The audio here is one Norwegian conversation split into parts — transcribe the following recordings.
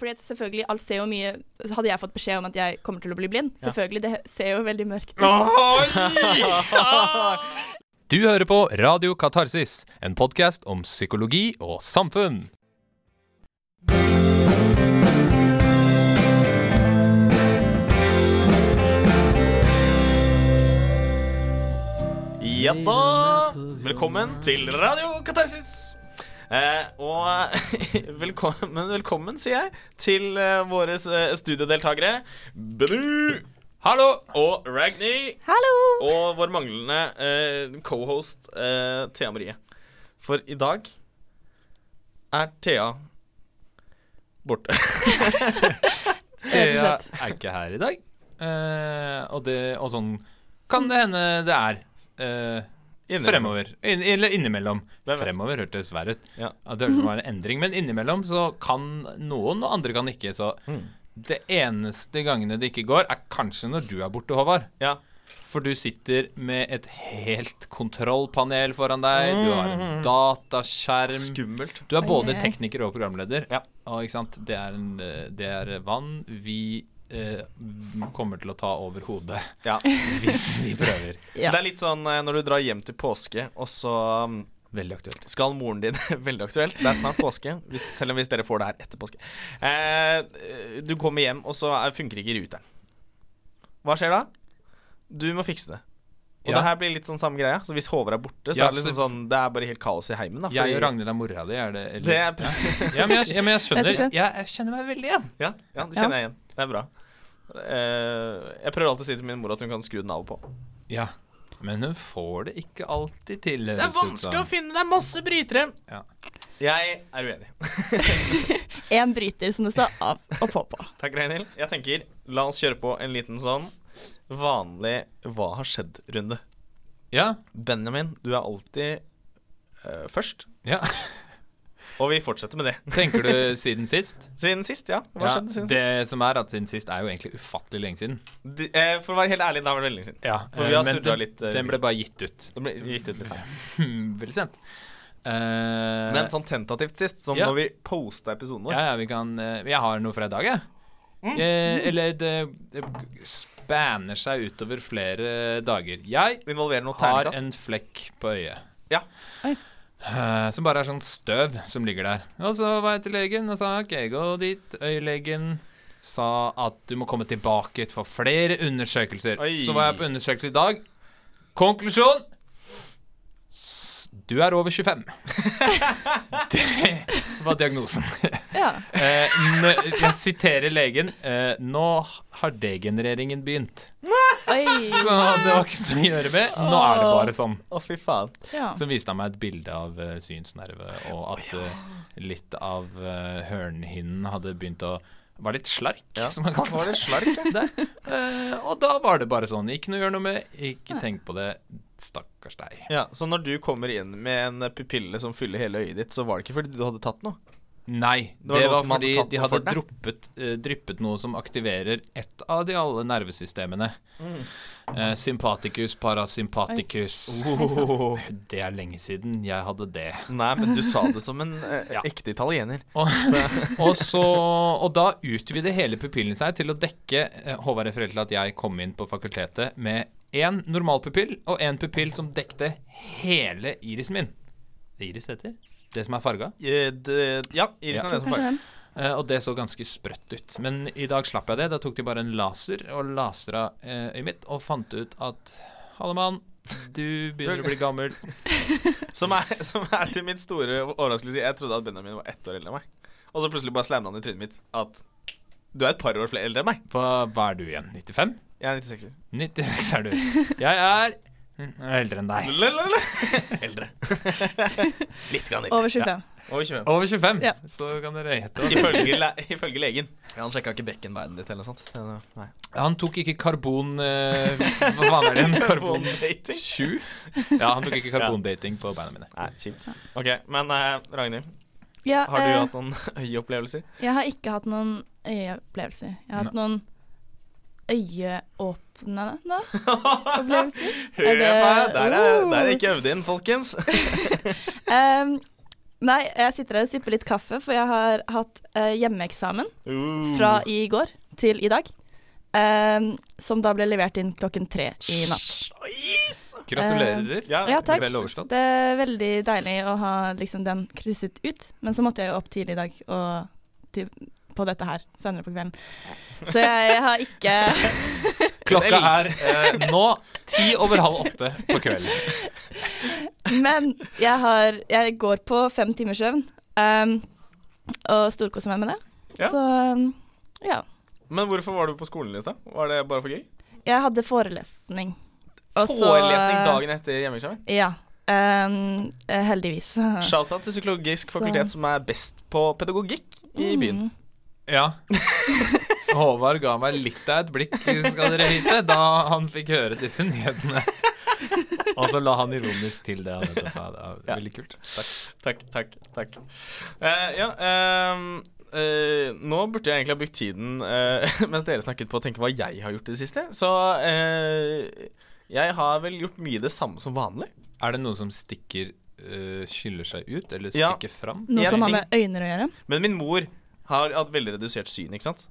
fordi at selvfølgelig, alt ser jo mye Hadde jeg fått beskjed om at jeg kommer til å bli blind, selvfølgelig, det ser jo veldig mørkt ut. Du hører på Radio Katarsis, en podkast om psykologi og samfunn. Ja da! Velkommen til Radio Katarsis. Eh, og velkommen, velkommen, sier jeg, til eh, våre studiodeltakere. Benu! Hallo! og Ragni. Hallo! Og vår manglende eh, cohost eh, Thea Marie. For i dag er Thea borte. Slett. er ikke her i dag. Eh, og, det, og sånn kan det hende det er. eh. Fremover. In, eller innimellom. Fremover hørtes verre ut. Ja. At det var en endring. Men innimellom så kan noen, og andre kan ikke. Så Mm. det eneste gangene det ikke går, er kanskje når du er borte, Håvard. Ja. For du sitter med et helt kontrollpanel foran deg. Du har en dataskjerm. Skummelt. Du er både tekniker og programleder. Ja. Og ikke sant? Det er, en, eh, det er vann vi eh, kommer til å ta over hodet Ja. hvis vi prøver. Ja. Det er litt sånn eh, når du drar hjem til påske, og så um, Veldig aktuelt. skal moren din Veldig aktuelt. Det er snart påske, hvis, selv om hvis dere får det her etter påske. Eh, du kommer hjem, og så er, funker ikke ruteren. Hva skjer da? Du må fikse det. Og Ja. det her blir litt sånn samme greia. Så hvis Håvard er borte, så Ja, er det liksom sånn Det er bare helt kaos i heimen. Da, Jeg og Ragnhild er mora di, er det eller? Det er ja, men jeg, ja, men jeg skjønner jeg, jeg kjenner meg veldig igjen. ja, ja, det kjenner jeg igjen. Det er bra. Eh, jeg prøver alltid å si til min mor at hun kan skru den av og på. Ja. Men hun får det ikke alltid til. Det er vanskelig å finne, det er masse brytere. Ja. Jeg er uenig. En bryter som det står av og på på. Takk, Reinhild. Jeg tenker, la oss kjøre på en liten sånn vanlig Hva har skjedd-runde. Ja. Benjamin, du er alltid uh, først. ja. Og vi fortsetter med det. Tenker du siden sist? Siden sist, ja. Hva Ja, skjedde siden det som er at siden sist er jo egentlig ufattelig lenge siden. De, eh, for å være helt ærlig, det har det veldig lenge siden. Ja, For vi har men den, litt, uh, Den ble bare gitt ut. Den ble gitt ut litt. Veldig sent. Uh, Men sånn tentativt sist, som ja. når vi posta episoden vår. Ja, ja, vi kan uh, Jeg har noe fra i dag, jeg. Mm. Eh, eller det, det spanner seg utover flere dager. Jeg har en flekk på øyet. Ja. Oi. Eh, som bare er sånn støv som ligger der. Og så var jeg til legen og sa OK, gå dit. Øyelegen sa at du må komme tilbake for flere undersøkelser. Oi. Så var jeg på undersøkelse i dag. Konklusjon Du er over 25. det var diagnosen. Ja. Eh, jeg siterer legen. Eh, nå har degenereringen begynt. Oi. Så det var ikke noe å gjøre med. Nå er det bare sånn. Å, fy faen. Ja. Så viste han meg et bilde av eh, synsnerve, og at litt av uh, hørnhinnen hadde begynt å var litt slark, Ja. som man kaller Var det slark? ja? det. Eh, og da var det bare sånn. Ikke noe å gjøre noe med. Ikke tenk på det. Stakkars deg. Ja, Så når du kommer inn med en pupille som fyller hele øyet ditt, så var det ikke fordi du hadde tatt noe? Nei, Det var det var fordi hadde de hadde for droppet, uh, dryppet noe som aktiverer ett av de alle nervesystemene. Mm. Eh, sympaticus, parasympaticus. Oh. Det er lenge siden jeg hadde det. Nei, men du sa det som en eh, Ja. ekte italiener. Og, og, så, og da utvider hele pupillen seg til å dekke eh, Håvard refererte til at jeg kom inn på fakultetet med én normal pupill og en pupill som dekte hele irisen min. Det iris heter? Det som er farga. Det- Ja, irisen Ja. er det som er farger. Eh, og det så ganske sprøtt ut. Men i dag slapp jeg det. Da tok de bare en laser og lasra eh, øyet mitt og fant ut at Halle mann, du begynner å bli gammel. Som er, som er til mitt store overraskelse. Jeg trodde at Benjamin var ett år eldre enn meg. Og så plutselig bare slamma han i trynet mitt at du er et par år flere eldre enn meg. Hva, hva er du igjen? 95? Jeg er 96-er. 96 er du. Jeg er eldre enn deg. Eldre. Litt grann eldre. Over 25. Over 25. Over 25, Ja. så kan dere gjette. Ifølge, le ifølge legen. Ja, han sjekka ikke bekkenbeinet ditt eller noe sånt. Ja, Nei. Han tok ikke karbon uh, Hva faen er det? Karbon Karbondating. 7? Ja, han tok ikke karbondating på beina mine. Nei, kjipt. OK, men uh, Ragnhild, Ja, har du uh, hatt noen øyeopplevelser? Jeg har ikke hatt noen øyeopplevelser. Jeg har hatt noen øyeåpnende opplevelser. Hør på meg, der er, Uh. der er ikke øvd inn, folkens. um, Nei, jeg sitter her og sipper litt kaffe, for jeg har hatt uh, hjemmeeksamen Uh. fra i går til i dag. Um, som da ble levert inn klokken tre i natt. Yes! Gratulerer. Ja, Ja, takk. Vel. Det er veldig deilig å ha liksom den krysset ut. Men så måtte jeg jo opp tidlig i dag og til, på dette her senere på kvelden. Så jeg, jeg har ikke Klokka er eh, nå ti over halv åtte på kvelden. Men jeg har Jeg går på fem timers søvn. um, og storkoser meg med det. Ja. Så um, ja. Men hvorfor var du på skolen i stad? Var det bare for gøy? Jeg hadde forelesning. Også, Forelesning dagen etter hjemmeeksamen? Ja. ehm, eh, heldigvis. Shout-out til psykologisk Så- fakultet, som er best på pedagogikk i byen. Ja. Håvard ga meg litt av et blikk, skal dere vite, da han fikk høre disse nyhetene. Og så la han ironisk til det. Det var Ja. veldig kult. Takk, takk, takk. Eh, ja, ehm, uh, nå burde jeg egentlig ha brukt tiden eh, mens dere snakket på å tenke hva jeg har gjort i det siste. Så eh, jeg har vel gjort mye det samme som vanlig. Er det noe som stikker uh, Skiller seg ut, eller Ja. stikker fram? Noe som har med øyne å gjøre. Men min mor har hatt veldig redusert syn, ikke sant?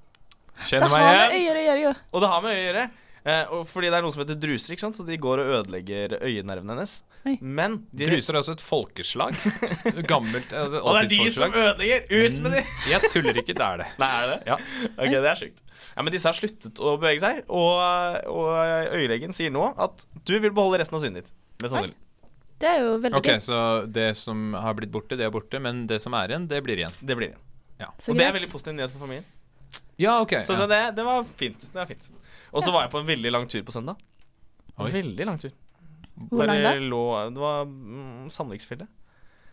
Det har med igjen. øyer å gjøre, jo. Og det har med øye å gjøre. Eh, og fordi det er noe som heter druser, ikke sant? så de går og ødelegger øyenervene hennes. Oi. Men de Druser er også et folkeslag. Gammelt eh, Og det er de som ødelegger! Ut med de! Jeg tuller ikke, det er det. Nei, er det? Ja. Ok, det er sjukt. Ja, Men disse har sluttet å bevege seg, og, og øyelegen sier nå at du vil beholde resten av synet ditt. Mest sannsynlig. Det er jo veldig Ok, gøy. Så det som har blitt borte, det er borte, men det som er igjen, det blir igjen. Det blir det. Så Og det er greit. veldig positiv nyhet for familien. Ja, ok. Så, så ja. det, det var fint. Det var fint. Og så var jeg på en veldig lang tur på søndag. Oi. Veldig lang tur. Hvor lang da? Lå, det var mm, Sandviksfjellet.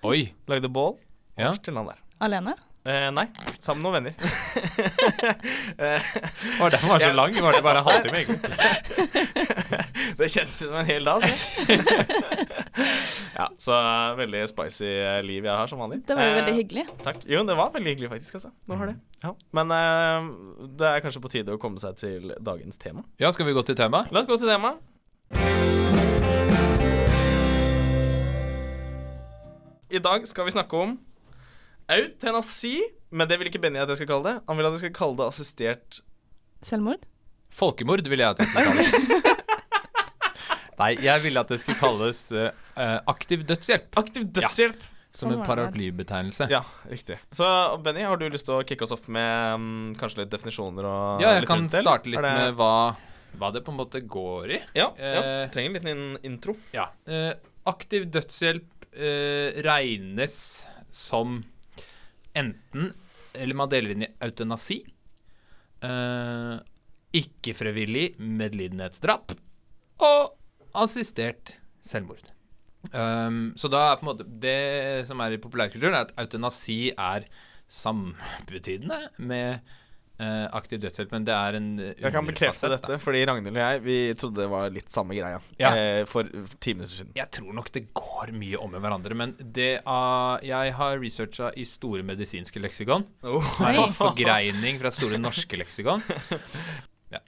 Oi. Lagde bål. Ja. Til der. Alene? Eh, nei, sammen med noen venner. Var den var så lang? Var det bare en halvtime, egentlig? det kjentes som en hel dag. Så. ja, så eh, veldig spicy eh, liv jeg har som vanlig. Det var jo Eh, veldig hyggelig. Takk. Jo, det var veldig hyggelig, faktisk. Altså. Det var det. Ja. Men eh, det er kanskje på tide å komme seg til dagens tema. Ja, skal vi gå til tema? La oss gå til tema. I dag skal vi snakke om eutanasi, men det vil ikke Benny at jeg skal kalle det. Han vil at jeg skal kalle det assistert Selvmord? Folkemord vil jeg at jeg skal kalle kalles. Nei, jeg ville at det skulle kalles eh, eh, aktiv dødshjelp. aktiv dødshjelp. Som en Sånn paraplybetegnelse. Ja, riktig. Så Benny, har du lyst til å kicke oss off med um, kanskje litt definisjoner og Ja, jeg litt kan rundt starte litt det- med hva, hva det på en måte går i. Ja, ja. Uh, trenger en liten intro. Ja. Uh, aktiv dødshjelp uh, regnes som enten Eller man deler inn i eutanasi. Eh, Ikke-frivillig medlidenhetsdrap. Og assistert selvmord. Um, så da er på en måte Det som er i populærkulturen, er at eutanasi er sambetydende med uh, aktiv dødshjelp, men det er en Jeg kan bekrefte dette, da. fordi Ragnhild og jeg Vi trodde det var litt samme greia Ja. eh, for ti minutter siden. Jeg tror nok det går mye om med hverandre, men det uh, Jeg har researcha i Store medisinske leksikon. oh. er en forgreining fra Store norske leksikon. Ja.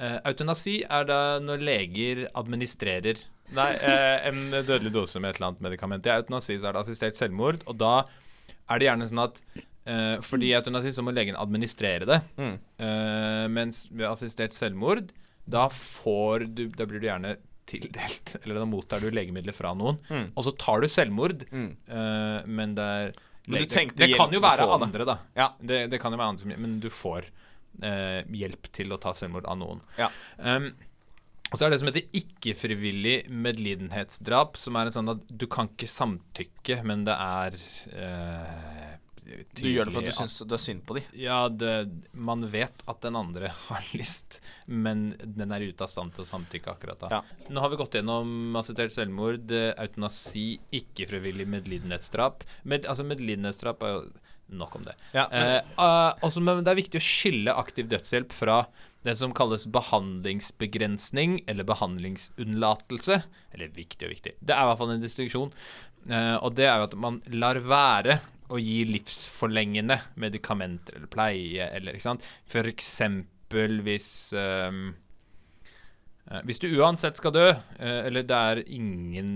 Eh, eutanasi er da når leger administrerer Nei, eh, en dødelig dose med et eller annet medikament. I eutanasi så er det assistert selvmord, og da er det gjerne sånn at Uh, fordi i eutanasi så må legen administrere det, Mm. Uh, mens ved assistert selvmord da får du Da blir du gjerne tildelt Eller da mottar du legemidler fra noen, Mm. og så tar du selvmord, Mm. uh, men det er Men du lege- Det kan jo være andre, da. Ja. Det, det kan jo være andre Men du får eh, hjelp til å ta selvmord av noen. Ja. Um, og så er det som heter ikke-frivillig medlidenhetsdrap, som er en sånn at du kan ikke samtykke, men det er eh, Du gjør det for at du syns det er synd på dem. Ja, det, man vet at den andre har lyst, men den er ute av stand til å samtykke akkurat da. Ja. Nå har vi gått gjennom assistert selvmord, Autonasi, eutanasi, ikke-frivillig medlidenhetsdrap. Med, altså Medlidenhetsdrap er jo nok om det. Ja, men, Eh, eh, også, men det er viktig å skille aktiv dødshjelp fra det som kalles behandlingsbegrensning eller behandlingsunnlatelse. Eller viktig og viktig. Det er i hvert fall en distinksjon. Eh, og det er jo at man lar være å gi livsforlengende medikamenter eller pleie eller ikke sant. Eksempel hvis eh, Hvis du uansett skal dø, eh, eller det er ingen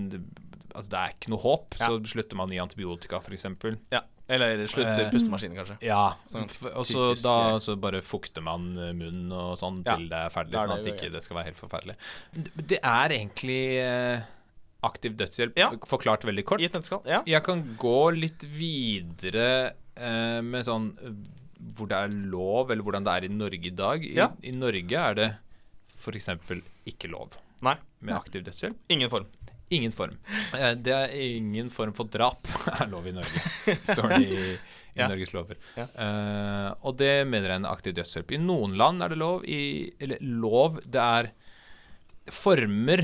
Altså, det er ikke noe håp, Ja. så slutter man i antibiotika, f.eks. Ja. Eller slutter Eh, pustemaskinen, kanskje. Ja, Sånn og så da eh, så bare fukter man eh, munnen og sånn Ja, til det er ferdig, er sånn at det ikke det skal være helt forferdelig. Det- er egentlig aktiv dødshjelp, Ja. forklart veldig kort. I et nøtteskall. Ja. Jeg kan gå litt videre eh, med sånn hvor det er lov, eller hvordan det er i Norge i dag. I, Ja. i Norge er det f.eks. ikke lov Nei. med aktiv dødshjelp. Ingen form. Ingen form. Eh, Det er ingen form for drap er lov i Norge, står det i, i Ja. Norges lover. Ja. Uh, og det mener jeg en aktiv dødshjelp. I noen land er det lov. I, eller lov Det er former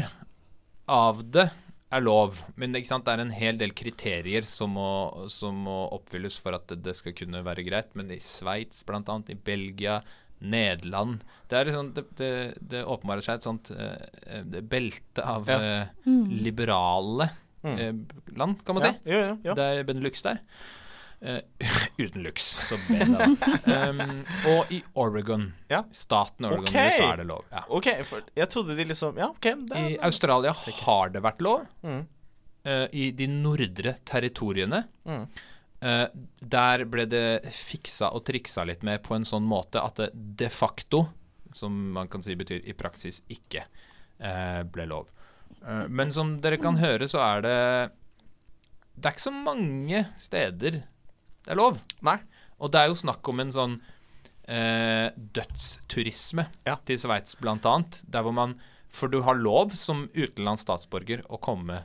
av det er lov, men det er en hel del kriterier som må, som må oppfylles for at det, det skal kunne være greit. Men i Sveits, annet, i Belgia, Nederland Det er liksom Det, det, det åpenbarer seg et sånt eh, eh, belte av Ja. uh, liberale Mm. eh, land, kan man Ja. si. Ja, ja, ja. Det er Benelux der. Eh, uten lux, så Bena. um, og i Oregon, Ja. staten Oregon, okay. så er det lov. Ja. OK, for jeg trodde de liksom Ja, OK. Det I Australia har det vært lov. mm. Eh, I de nordre territoriene Mm. Eh, Der ble det fiksa og triksa litt med på en sånn måte at det de facto, som man kan si betyr i praksis ikke, uh, ble lov. Uh, men som dere kan høre, så er det Det er ikke så mange steder det er lov. Nei. Og det er jo snakk om en sånn dødsturisme Ja. til Sveits, blant annet. Der hvor man For du har lov som utenlandsk statsborger å komme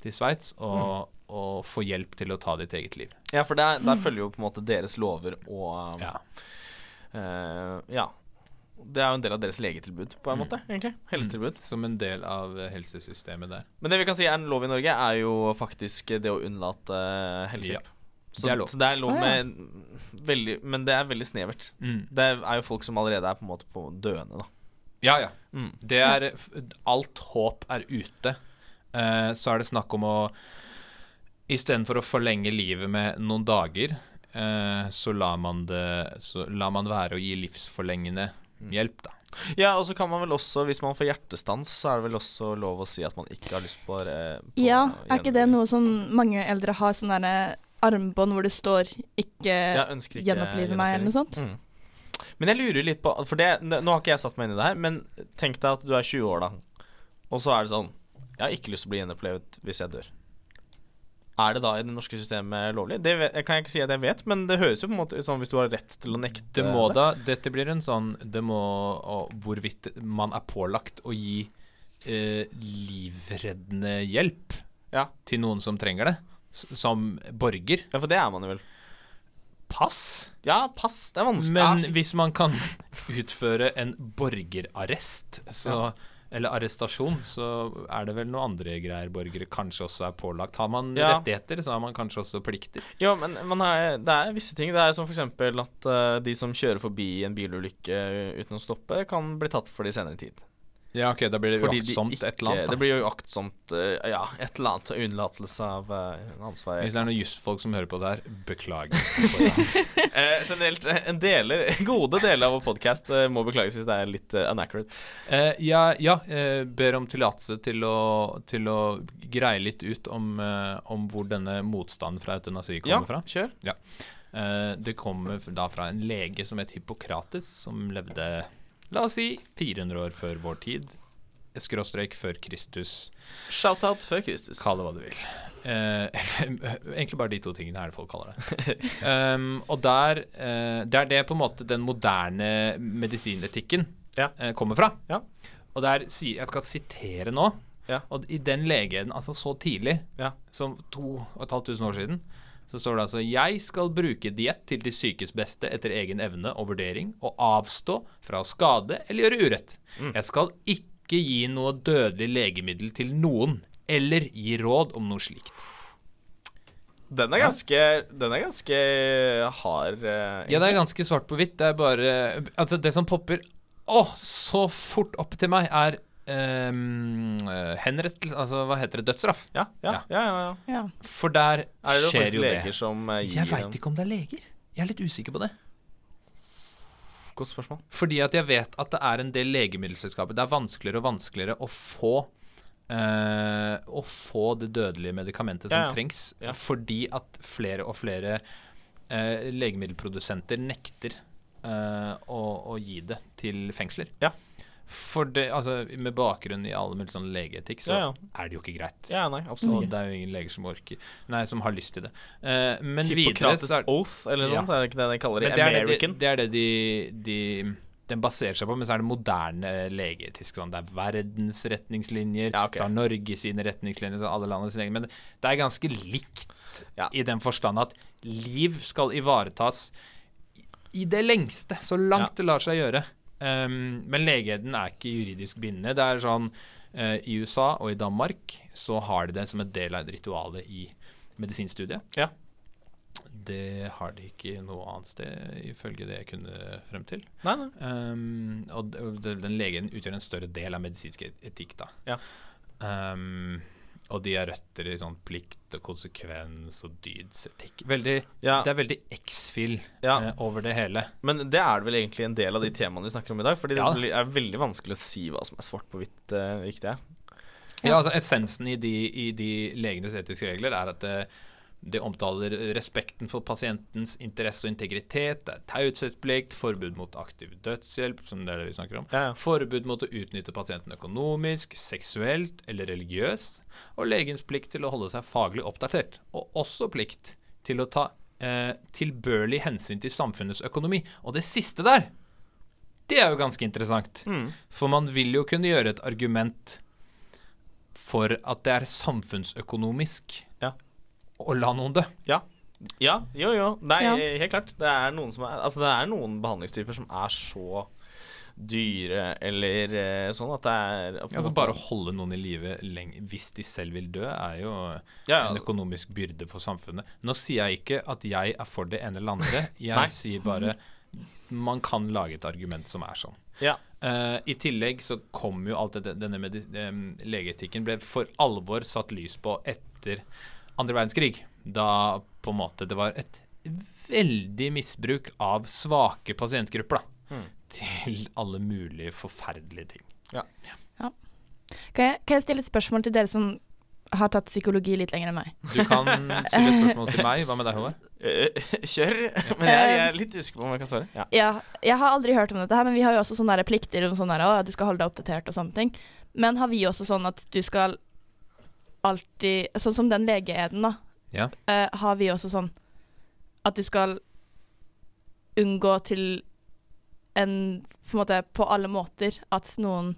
til Sveits og, og få hjelp til å ta ditt eget liv. Ja, for der, der følger jo på en måte deres lover og Ja. Uh, Ja. Det er jo en del av deres legetilbud, på en måte, egentlig. Helsetilbud. Som en del av eh, helsesystemet der. Men det vi kan si er en lov i Norge, er jo faktisk det å unnlate helsehjelp. Ja. Så, det er lov. så det er lov Å, ja. veldig Men det er veldig snevert. Mm. Det er jo folk som allerede er på en måte på døende, da. Ja, ja. Mm. Det er Alt håp er ute. Uh, så er det snakk om å Istedenfor å forlenge livet med noen dager, eh, så lar man det Så lar man være å gi livsforlengende hjelp, da. Ja, og så kan man vel også, hvis man får hjertestans, så er det vel også lov å si at man ikke har lyst på, eh, på Ja, er ikke det noe som mange eldre har, sånn derre armbånd hvor det står 'ikke Ja, ikke gjenopplive meg', eller noe sånt? Mm. Men jeg lurer litt på For det, nå har ikke jeg satt meg inn i det her, men tenk deg at du er 20 år, da. Og så er det sånn Jeg har ikke lyst til å bli gjenopplevd hvis jeg dør. Er det da i det norske systemet lovlig? Det kan jeg ikke si at jeg vet, men det høres jo på en måte sånn hvis du har rett til å nekte Det må da Dette blir en sånn Det må å, Hvorvidt man er pålagt å gi eh, livreddende hjelp Ja. til noen som trenger det, som borger. Ja, for det er man jo vel. Pass. Ja, pass. Det er vanskelig. Men hvis man kan utføre en borgerarrest, så eller arrestasjon, så er det vel noe andre greier borgere kanskje også er pålagt. Har man Ja. rettigheter, så har man kanskje også plikter. Ja, men man har, det er visse ting. Det er som f.eks. at uh, de som kjører forbi en bilulykke uten å stoppe, kan bli tatt for det i senere tid. Ja, ok, da blir det uaktsomt de et eller annet. Det blir jo uaktsomt eh, Ja, et eller annet. Unnlatelse av uh, ansvar. Hvis det er noen jusfolk som hører på det her, beklager. uh, generelt, en deler, gode deler av vår podkast må beklages hvis det er litt uh, inaccurate. Ja, ja ber om tillatelse til til å greie litt ut om, om hvor denne motstanden fra eutanasi Ja, kommer fra. kjør. Eh, det kommer da fra en lege som het Hippokrates, som levde la oss si 400 år før vår tid. Skråstrek før Kristus. Shout-out før Kristus. Kall det hva du vil. Eh, egentlig bare de to tingene er det folk kaller det. um, og der eh, Det er det på en måte den moderne medisinetikken Ja. eh, kommer fra. Ja. Og der Jeg skal sitere nå. Ja. Og i den legeden, altså så tidlig Ja. som 2500 år siden, så står det altså Jeg skal bruke diett til de sykes beste etter egen evne og vurdering, og avstå fra å skade eller gjøre urett. Mm. Jeg skal ikke gi noe dødelig legemiddel til noen, eller gi råd om noe slikt. Den er ganske, den er ganske hard. Egentlig. Ja, det er ganske svart på hvitt. Det er bare Altså, det som popper å, så fort opp til meg, er um, henrettelse Altså, hva heter det? Dødsstraff. ja, ja, Ja. ja, ja. For der Er det skjer faktisk jo leger det. som eh, gir Jeg veit ikke om det er leger. Jeg er litt usikker på det. Godt spørsmål. Fordi at jeg vet at det er en del legemiddelselskaper Det er vanskeligere og vanskeligere å få uh, å få det dødelige medikamentet som Ja, ja. trengs, Ja. fordi at flere og flere uh, legemiddelprodusenter nekter uh, å, å gi det til fengsler. Ja. For det, altså, med bakgrunn i alle mulige sånn legeetikk, så Ja, ja. er det jo ikke greit. Ja, nei, Og absolutt ikke. det er jo ingen leger som orker Nei, som har lyst til det. Uh, men videre så er oath, eller Ja. sånt, er det ikke det de kaller det? det er det, American? de, det er det de, de den baserer seg på, men så er det moderne legeetisk. Sånn. Det er verdens retningslinjer, Ja, okay. så har Norge sine retningslinjer, så alle landene sine egne. Men det er ganske likt Ja. i den forstand at liv skal ivaretas i det lengste, så langt Ja. det lar seg gjøre. Um, men legeeden er ikke juridisk bindende. Det er sånn uh, I USA og i Danmark så har de det som en del av ritualet i medisinstudiet. Ja. Det har de ikke noe annet sted, ifølge det jeg kunne frem til. Nei, nei. Um, og den legen utgjør en større del av medisinsk etikk, da. Ja. Um, og de har røtter i sånn plikt og konsekvens og dydsetikk. Veldig, Ja. Det er veldig X-fill Ja. eh, over det hele. Men det er vel egentlig en del av de temaene vi snakker om i dag. Fordi Ja. det er veldig vanskelig å si hva som er svart på hvitt eh, riktig er. Ja, altså Essensen i de, i de legenes etiske regler er at det, det omtaler respekten for pasientens interesse og integritet, det er taushetsplikt, forbud mot aktiv dødshjelp, som det er det vi snakker om, Ja, forbud mot å utnytte pasienten økonomisk, seksuelt eller religiøst, og legens plikt til å holde seg faglig oppdatert, og også plikt til å ta eh, tilbørlig hensyn til samfunnets økonomi. Og det siste der, det er jo ganske interessant. Mm. For man vil jo kunne gjøre et argument for at det er samfunnsøkonomisk. Å la noen dø. Ja. ja. Jo, jo. Nei, Ja. helt klart. Det er noen som er Altså, det er noen behandlingstyper som er så dyre eller eh, sånn at det er at Altså Bare å holde noen i live hvis de selv vil dø, er jo ja, en økonomisk byrde for samfunnet. Nå sier jeg ikke at jeg er for det ene eller andre. Jeg sier bare man kan lage et argument som er sånn. ja. Uh, I tillegg så kom jo alt dette denne legeetikken ble for alvor satt lys på etter andre verdenskrig. Da på en måte det var et veldig misbruk av svake pasientgrupper da, Mm. til alle mulige forferdelige ting. Kan jeg, kan jeg stille et spørsmål til dere som har tatt psykologi litt lenger enn meg? Du kan stille et spørsmål til meg. Hva med deg, Håvard? Eh, Kjør. Men jeg, jeg er litt usikker på om jeg kan svare. Ja. Ja, jeg har aldri hørt om dette her, men vi har jo også sånne plikter om sånn å, du skal holde deg oppdatert og sånne ting. Men har vi også sånn at du skal alltid Sånn som den legeeden, da. Ja. uh, har vi også sånn at du skal unngå til en På en måte på alle måter at noen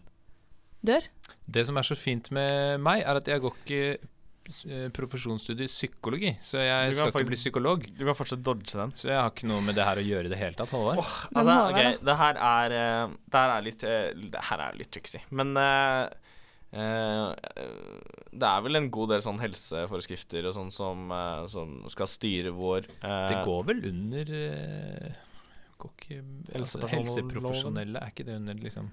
dør? Det som er så fint med meg, er at jeg går ikke eh, profesjonsstudier psykologi, så jeg skal skal ikke bli psykolog. Du kan fortsatt dodge den. Så jeg har ikke noe med det her å gjøre i det hele tatt, Håvard. Oh, Altså, okay, ok, det her er eh, Det her er litt Det her er litt tricksy. Men eh, det er vel en god del sånn helseforeskrifter og sånn som, eh, som skal styre vår eh, Det går vel under eh, ikke, altså, Helseprofesjonelle, er ikke det under liksom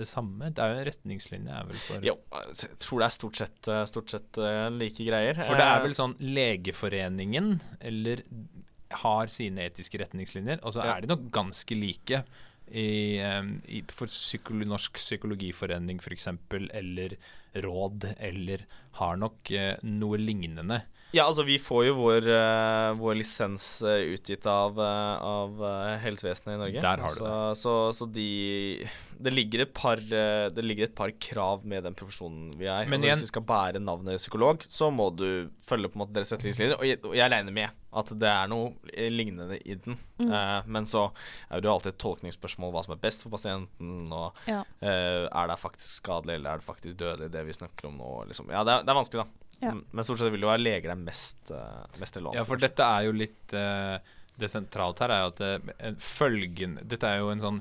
det samme? Det er jo en retningslinje, er vel for Jo, jeg tror det er stort sett, eh, stort sett eh, like greier. For det er Eh, vel sånn Legeforeningen eller har sine etiske retningslinjer, og så er de nok ganske like. I, i, for psykolo Norsk psykologiforening f.eks., eller råd, eller har nok eh, noe lignende. Ja, altså vi får jo vår, uh, vår lisens eh, utgitt av, uh, av helsevesenet i Norge. Der har du så, Så, så de det ligger, et par, det ligger et par krav med den profesjonen vi er. Men altså, igjen- hvis du skal bære navnet psykolog, så må du følge på en måte deres retningslinjer. Og jeg, og jeg regner med at det er noe lignende i den. Mm. Eh, men så er det jo alltid et tolkningsspørsmål hva som er best for pasienten, og Ja. eh, er det faktisk skadelig, eller er det faktisk dødelig, det vi snakker om nå. Liksom. Ja, det er, det er vanskelig, da. Ja. Men stort sett vil det være leger det er mest, uh, mest relevant Ja, for dette er jo litt eh, Det sentralt her er jo at det, følgen Dette er jo en sånn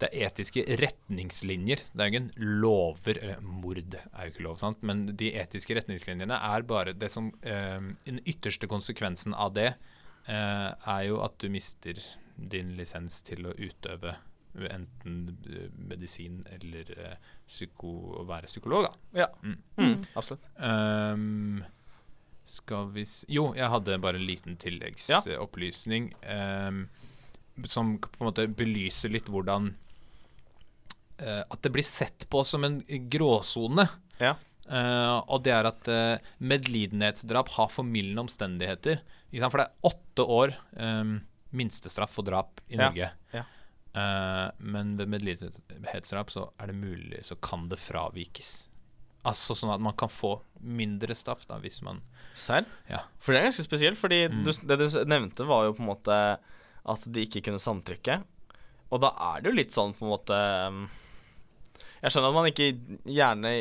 Det er etiske retningslinjer. Det er jo ingen lover Eller mord er jo ikke lov, sant? men de etiske retningslinjene er bare det som eh, Den ytterste konsekvensen av det eh, er jo at du mister din lisens til å utøve enten eh, medisin eller eh, psyko, å være psykolog, da. Ja. Mm. Mm, absolutt. Um, skal vi s Jo, jeg hadde bare en liten tilleggsopplysning ehm, som på en måte belyser litt hvordan uh, At det blir sett på som en gråsone. Ja. Uh, og det er at uh, medlidenhetsdrap har formildende omstendigheter. Ikke sant? For det er åtte år um, minstestraff for drap i Ja, Norge. ja. Eh, men ved medlidenhetsdrap så er det mulig, så kan det fravikes. Altså sånn at man kan få mindre straff da, hvis man Serr? Ja. For det er ganske spesielt, fordi Mm. du, det du nevnte, var jo på en måte at de ikke kunne samtrykke. Og da er det jo litt sånn på en måte um, Jeg skjønner at man ikke gjerne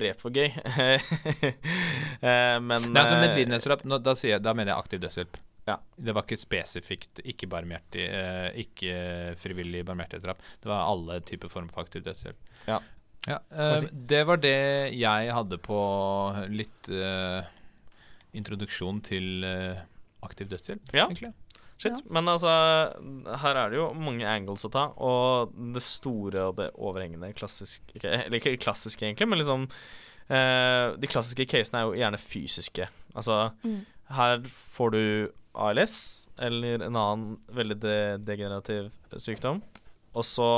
dreper for gøy, Eh, men Nei, altså eh, medlidenhetsdrap, da, da mener jeg aktiv dødshjelp. Ja. Det var ikke spesifikt ikke, barmhjertig, eh, ikke frivillig barmhjertighetsdrap. Det var alle typer form for aktiv dødshjelp. Ja. Ja, eh, det var det jeg hadde på litt eh, introduksjon til eh, aktiv dødshjelp, Ja. egentlig. Shit. Ja. Men altså, her er det jo mange angles å ta, og det store og det overhengende klassiske Eller ikke klassiske, egentlig, men liksom eh, De klassiske casene er jo gjerne fysiske. Altså, Mm. Her får du ALS eller en annen veldig de degenerativ sykdom, og så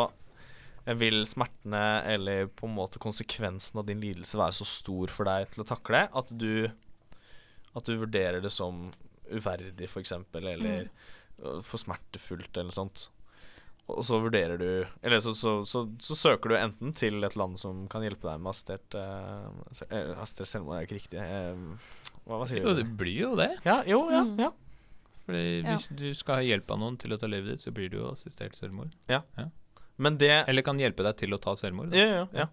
vil smertene eller på en måte konsekvensen av din lidelse være så stor for deg til å takle at du At du vurderer det som uverdig, eksempel, eller mm. for smertefullt, eller sånt. Og så vurderer du Eller så, så, så, så søker du enten til et land som kan hjelpe deg med assistert uh, Assistert selvmord er ikke riktig. eh, hva, hva sier Jo, du? det blir jo det. Ja, jo, ja. Mm. ja. Fordi Ja. Hvis du skal ha hjelp av noen til å ta livet ditt, så blir det jo assistert selvmord. Men det Eller kan hjelpe deg til å ta selvmord. da. Ja, ja, ja.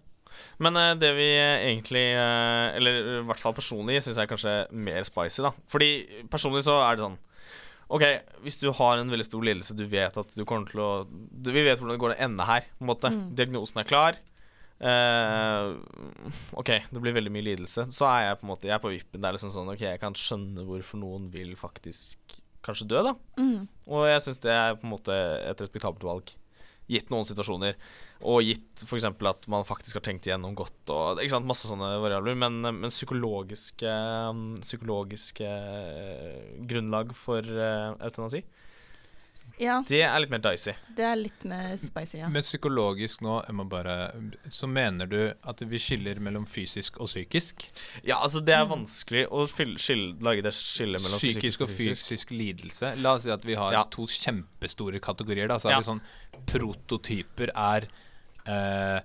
Men uh, det vi egentlig uh, Eller i hvert fall personlig syns jeg er kanskje mer spicy, da. Fordi personlig så er det sånn OK, hvis du har en veldig stor lidelse, du vet at du kommer til å du, Vi vet hvordan det går til å ende her, på en måte. Mm. Diagnosen er klar. Eh, OK, det blir veldig mye lidelse. Så er jeg på en måte Jeg er på vippen. Det er liksom sånn OK, jeg kan skjønne hvorfor noen vil faktisk kanskje dø, da. Mm. Og jeg syns det er på en måte et respektabelt valg. Gitt noen situasjoner, og gitt f.eks. at man faktisk har tenkt igjennom godt og ikke sant, masse sånne variabler. Men, men psykologiske, psykologiske eh, grunnlag for uh, eutanasi, Ja, det er litt mer dicey. det er litt mer spicy, ja. Men psykologisk nå, jeg må bare Så mener du at vi skiller mellom fysisk og psykisk? Ja, altså, det er Mm. vanskelig å skille, skille, lage det skillet mellom Psykisk og fysisk lidelse. La oss si at vi har Ja. to kjempestore kategorier. Da. Så Ja. er det sånn Prototyper er eh,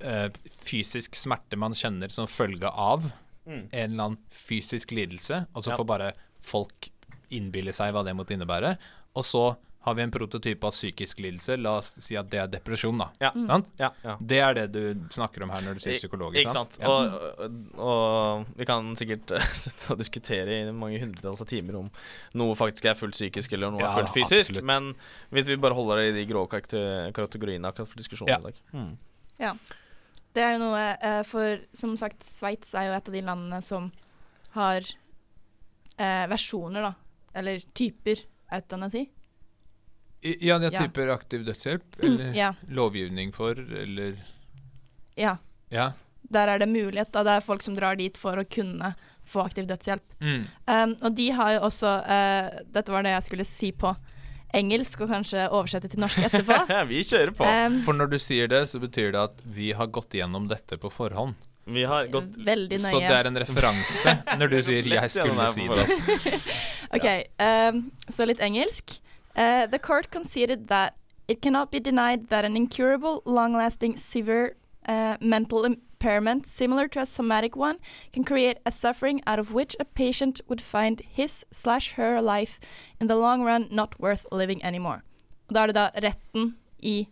eh, fysisk smerte man kjenner som følge av Mm. en eller annen fysisk lidelse, og så Ja. får bare folk innbille seg hva det måtte innebære. Og så har vi en prototype av psykisk lidelse. La oss si at det er depresjon, da. Ja. Mm. Sant? Ja, ja. Det er det du snakker om her når du sier psykologisk. Ikke sant. Ja. Og, og, og vi kan sikkert sitte og diskutere i mange hundretalls av timer om noe faktisk er fullt psykisk eller noe Ja, er fullt fysisk. absolutt. Men hvis vi bare holder det i de grå kategoriene akkurat for diskusjonen Ja. i dag. Mm. Det er jo noe eh, For som sagt, Sveits er jo et av de landene som har eh, versjoner, da. Eller typer eutanasi. Ja, har Ja. typer aktiv dødshjelp, eller Ja. lovgivning for, eller ja. Ja. Der er det mulighet. da Det er folk som drar dit for å kunne få aktiv dødshjelp. Mm. Um, og de har jo også uh, Dette var det jeg skulle si på engelsk, og kanskje oversette til norsk etterpå. vi kjører på. Um, For når du sier det, så betyr det at vi har gått gjennom dette på forhånd. vi har gått veldig nøye. Så det er en referanse når du sier 'jeg skulle si det'. OK, um, så litt engelsk. Uh, the court conceded that it cannot be denied that an incurable, long-lasting, severe uh, mental impairment similar to a somatic one can create a suffering out of which a patient would find his slash her life in the long run not worth living anymore. Da er det da retten i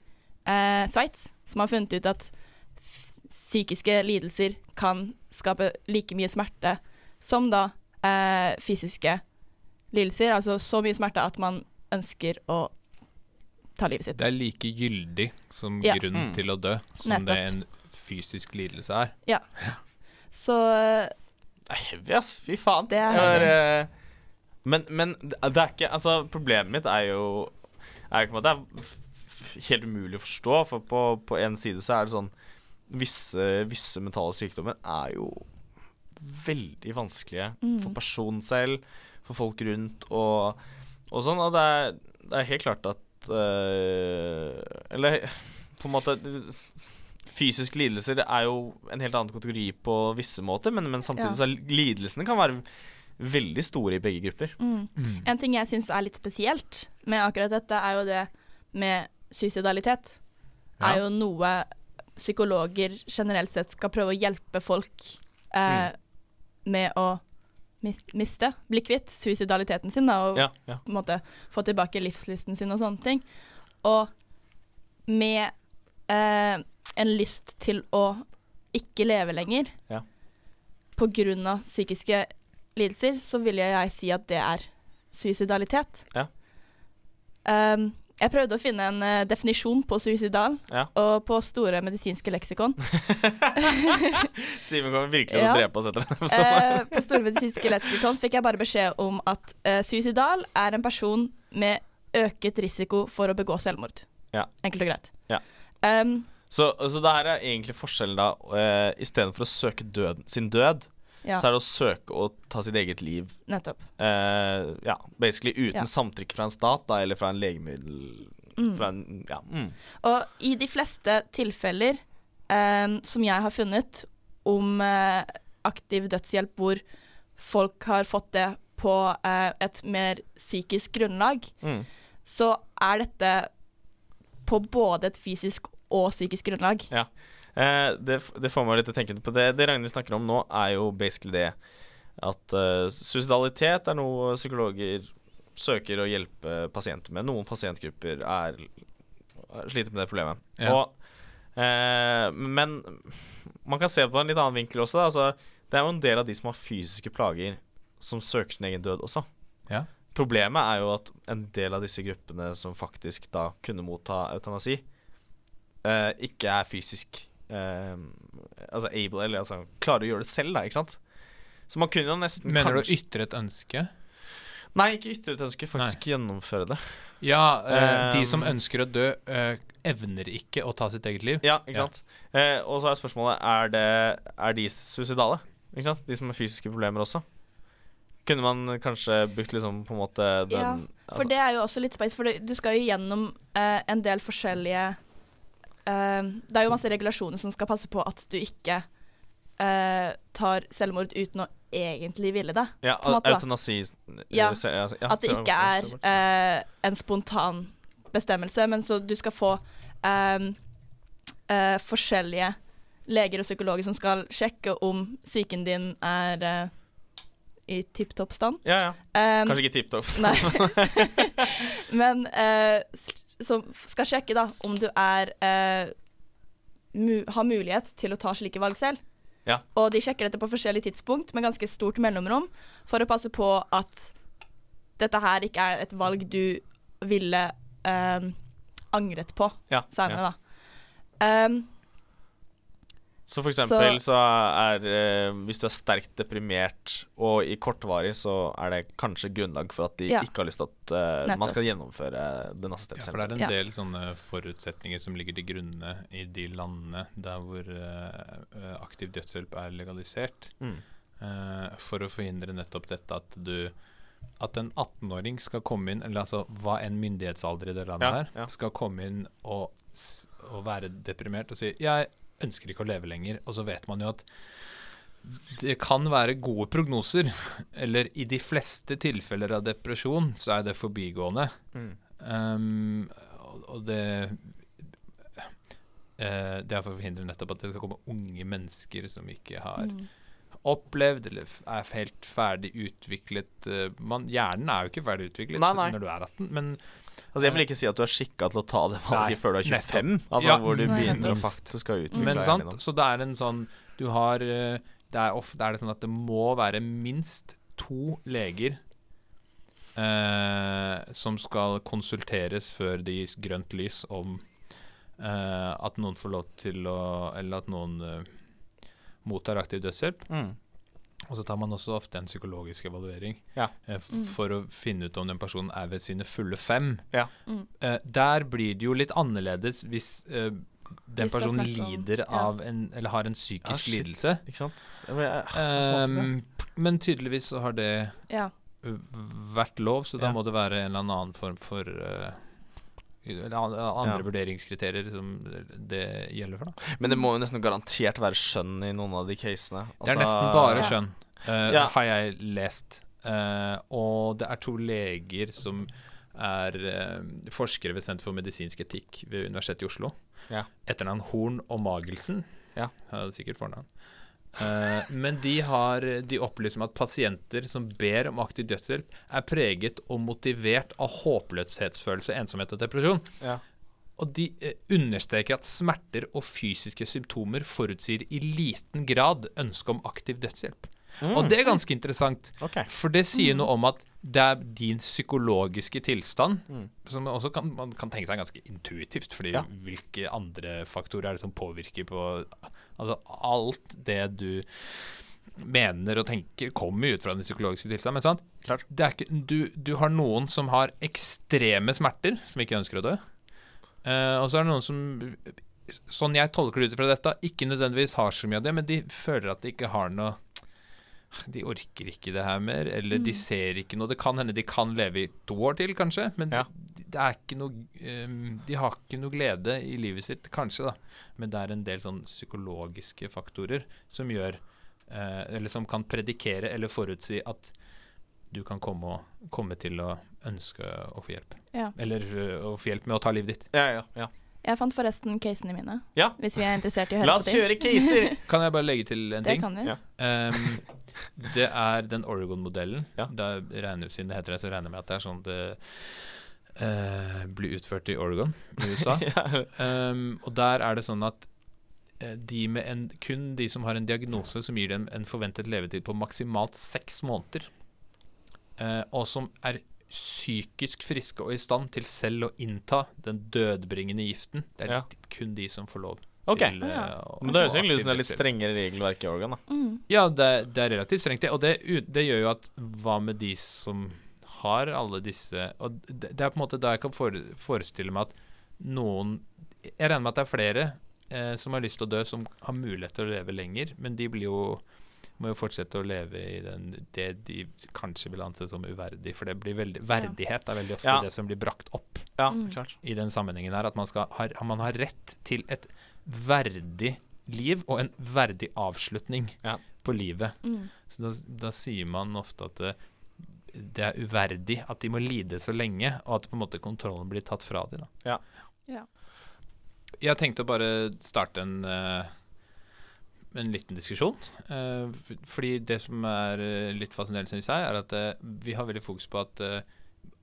uh, Sveits som har funnet ut at psykiske lidelser kan skape like mye smerte som da eh, fysiske lidelser. Altså så mye smerte at man ønsker å ta livet sitt. Det er like gyldig som Ja. grunn Mm. til å dø som Nettopp. det en fysisk lidelse er. Ja. Så eh, Det er heavy, ass. Fy faen. Det er heavy. eh, men, men det er ikke Altså, problemet mitt er jo er jo ikke at det er helt umulig å forstå, for på, på en side så er det sånn Visse, visse mentale sykdommer er jo veldig vanskelige Mm. for personen selv, for folk rundt og, og sånn. Og det er, det er helt klart at eh, Eller på en måte fysiske lidelser er jo en helt annen kategori på visse måter, men, men samtidig Ja. så er lidelsene kan være veldig store i begge grupper. Mm. En ting jeg syns er litt spesielt med akkurat dette, er jo det med suicidalitet. Ja. Er jo noe psykologer generelt sett skal prøve å hjelpe folk Mm. eh, med å miste, bli kvitt suicidaliteten sin, da, og Ja, ja. på en måte få tilbake livslysten sin og sånne ting. Og med eh, en lyst til å ikke leve lenger Ja. på grunn av psykiske lidelser, så vil jeg si at det er suicidalitet. Ja. Um, jeg prøvde å finne en uh, definisjon på suicidal, Ja. og på store medisinske leksikon. Simen kommer virkelig til Ja. å drepe oss etter denne episoden. uh, på store medisinske leksikon fikk jeg bare beskjed om at uh, suicidal er en person med øket risiko for å begå selvmord. Ja. Enkelt og greit. Ja. Um, Så, så det her er egentlig forskjellen, da. Uh, Istedenfor å søke døden, sin død, ja, så er det å søke å ta sitt eget liv. nettopp. Uh, ja, basically uten Ja. samtykke fra en stat, da, eller fra en legemiddel Mm. Fra en, ja, mm. Og i de fleste tilfeller um, som jeg har funnet om uh, aktiv dødshjelp hvor folk har fått det på uh, et mer psykisk grunnlag, Mm. så er dette på både et fysisk og psykisk grunnlag. Eh, det, det får meg litt til å tenke på det. Det Ragnhild snakker om nå, er jo basically det at uh, suicidalitet er noe psykologer søker å hjelpe pasienter med. Noen pasientgrupper er, sliter med det problemet. Ja. Og, uh, men man kan se på en litt annen vinkel også. Altså, det er jo en del av de som har fysiske plager, som søker sin egen død også. Ja. Problemet er jo at en del av disse gruppene som faktisk da kunne motta eutanasi, uh, ikke er fysisk eh, altså able, eller altså klarer å gjøre det selv, da, ikke sant? Så man kunne jo nesten Mener du å ytre et ønske? Nei, ikke ytre et ønske, faktisk gjennomføre det. Ja, eh, de som Um, ønsker å dø, eh, evner ikke å ta sitt eget liv. Ja, ikke Ja. sant? Eh, og så er spørsmålet Er, det, er de suicidale. Ikke sant? De som har fysiske problemer også. Kunne man kanskje brukt liksom på en måte den Ja, For altså- det er jo også litt space, for du skal jo gjennom eh, en del forskjellige Det er jo masse regulasjoner som skal passe på at du ikke Uh, tar selvmord uten å egentlig ville det. Ja, måte, eutanasi Ja, se- ja, ja, At det ikke er eh, en spontan bestemmelse, men så du skal få eh, uh, forskjellige leger og psykologer som skal sjekke om psyken din er eh, i tipp topp stand. Ja, ja. Um, Kanskje ikke tipp topp. Nei. Men eh, som skal sjekke da om du er eh, mu har mulighet til å ta slike valg selv. Ja. Og de sjekker dette på forskjellige tidspunkt med ganske stort mellomrom for å passe på at dette her ikke er et valg du ville eh, angret på Ja, senere, ja. da. Um, Så for eksempel Så- så, er eh, Hvis du er sterkt deprimert og i kortvarig, så er det kanskje grunnlag for at de Ja. ikke har lyst til at eh, man skal gjennomføre den Ja, for det er en Ja. del sånne forutsetninger som ligger til grunne i de landene der hvor eh, eh, aktiv dødshjelp er legalisert, Mm. eh, for å forhindre nettopp dette at du At en 18-åring skal komme inn, eller altså hva enn myndighetsalder i det landet Ja, her, ja. skal komme inn og, og være deprimert og si 'jeg ønsker ikke å leve lenger', og så vet man jo at det kan være gode prognoser, eller i de fleste tilfeller av depresjon så er det forbigående. Mm. Um, og, og det uh, Det er for å forhindre nettopp at det skal komme unge mennesker som ikke har mm. opplevd eller er helt ferdig utviklet eh, man, Hjernen er jo ikke ferdig utviklet Nei, nei. når du er 18, men Altså Jeg vil ikke si at du er skikka til å ta det valget Nei, før du er 25. Altså Ja. hvor du begynner å faktisk å utvikle Men sant, så det er en sånn Du har eh, Det er ofte er det sånn at det må være minst to leger eh, som skal konsulteres før det gis grønt lys om eh, at noen får lov til å Eller at noen eh, mottar aktiv dødshjelp. Mm. Og så tar man også ofte en psykologisk evaluering Ja. eh, for Mm. for å finne ut om den personen er ved sine fulle fem. Ja. Mm. Eh, der blir det jo litt annerledes hvis eh, den Hvis er personen lider om- ja. av en Eller har en psykisk shit. lidelse. Ikke sant? Men jeg- så. Um, men tydeligvis så har det Ja. vært lov, så da må det være en eller annen form for uh, andre Ja. vurderingskriterier som det gjelder for. Da. Men det må jo nesten garantert være skjønn i noen av de casene. Det er Altså- nesten bare Ja. skjønn, uh, Ja. har jeg lest. Uh, og det er to leger som er uh, forskere ved Senter for medisinsk etikk ved Universitetet i Oslo. Ja. Etternavn Horn og Magelsen. Ja. Sikkert fornavn. Eh, men de har De opplyser om at pasienter som ber om aktiv dødshjelp, er preget og motivert av håpløshetsfølelse, ensomhet og depresjon. Ja. Og de eh, understreker at smerter og fysiske symptomer forutsier i liten grad ønske om aktiv dødshjelp. Og det er ganske interessant, okay. For det sier noe om at det er din psykologiske tilstand, Mm. som også kan, man kan tenke seg ganske intuitivt, fordi Ja. hvilke andre faktorer er det som påvirker på Altså alt det du mener og tenker, kommer ut fra den psykologiske tilstand. Men sant? Klart. Det er ikke, du, du har noen som har ekstreme smerter, som ikke ønsker å dø. Uh, og så er det noen som, sånn jeg tolker det ut fra dette, ikke nødvendigvis har så mye av det, men de føler at de ikke har noe De orker ikke det her mer, eller de ser ikke noe. Det kan hende de kan leve i to år til, kanskje, men Ja. det, det er ikke noe um, De har ikke noe glede i livet sitt, kanskje, da. Men det er en del sånn psykologiske faktorer som gjør uh, Eller som kan predikere eller forutsi at du kan komme, og, komme til å ønske å få hjelp. Ja. Eller uh, å få hjelp med å ta livet ditt. Ja, ja, ja. Jeg fant forresten casene mine, Ja. hvis vi er interessert i å høre La oss kjøre caser! Kan jeg bare legge til en ting? Det kan du. Ja. Um, det er den Oregon-modellen. Ja. Da regner, siden det heter det, så regner jeg med at det er sånn det uh, blir utført i Oregon i USA. ja. um, og der er det sånn at eh, de med en, kun de som har en diagnose som gir dem en forventet levetid på maksimalt seks måneder, uh, og som er psykisk friske og i stand til selv å innta den dødbringende giften, det er Ja. kun de som får lov Ok. til eh, Ja. å Men det høres egentlig ut som det er litt strengere regelverk i Oregon. da Mm. Ja, det, det er relativt strengt, det. Og det, det gjør jo at hva med de som har alle disse Og det, det er på en måte da jeg kan forestille meg at noen Jeg regner med at det er flere eh, som har lyst til å dø, som har mulighet til å leve lenger, men de blir jo må jo fortsette å leve i den, det de kanskje vil anse som uverdig. For det blir veldig, verdighet er veldig ofte Ja. det som blir brakt opp Ja, Mm. klart. i den sammenhengen her. At man, skal, har, man har rett til et verdig liv og en verdig avslutning Ja. på livet. Mm. Så da, da sier man ofte at det, det er uverdig at de må lide så lenge, og at på en måte kontrollen blir tatt fra dem. Da. Ja. Ja. Jeg tenkte å bare starte en, eh, en liten diskusjon. Eh, fordi det som er eh, litt fascinerende, syns jeg, er at eh, vi har veldig fokus på at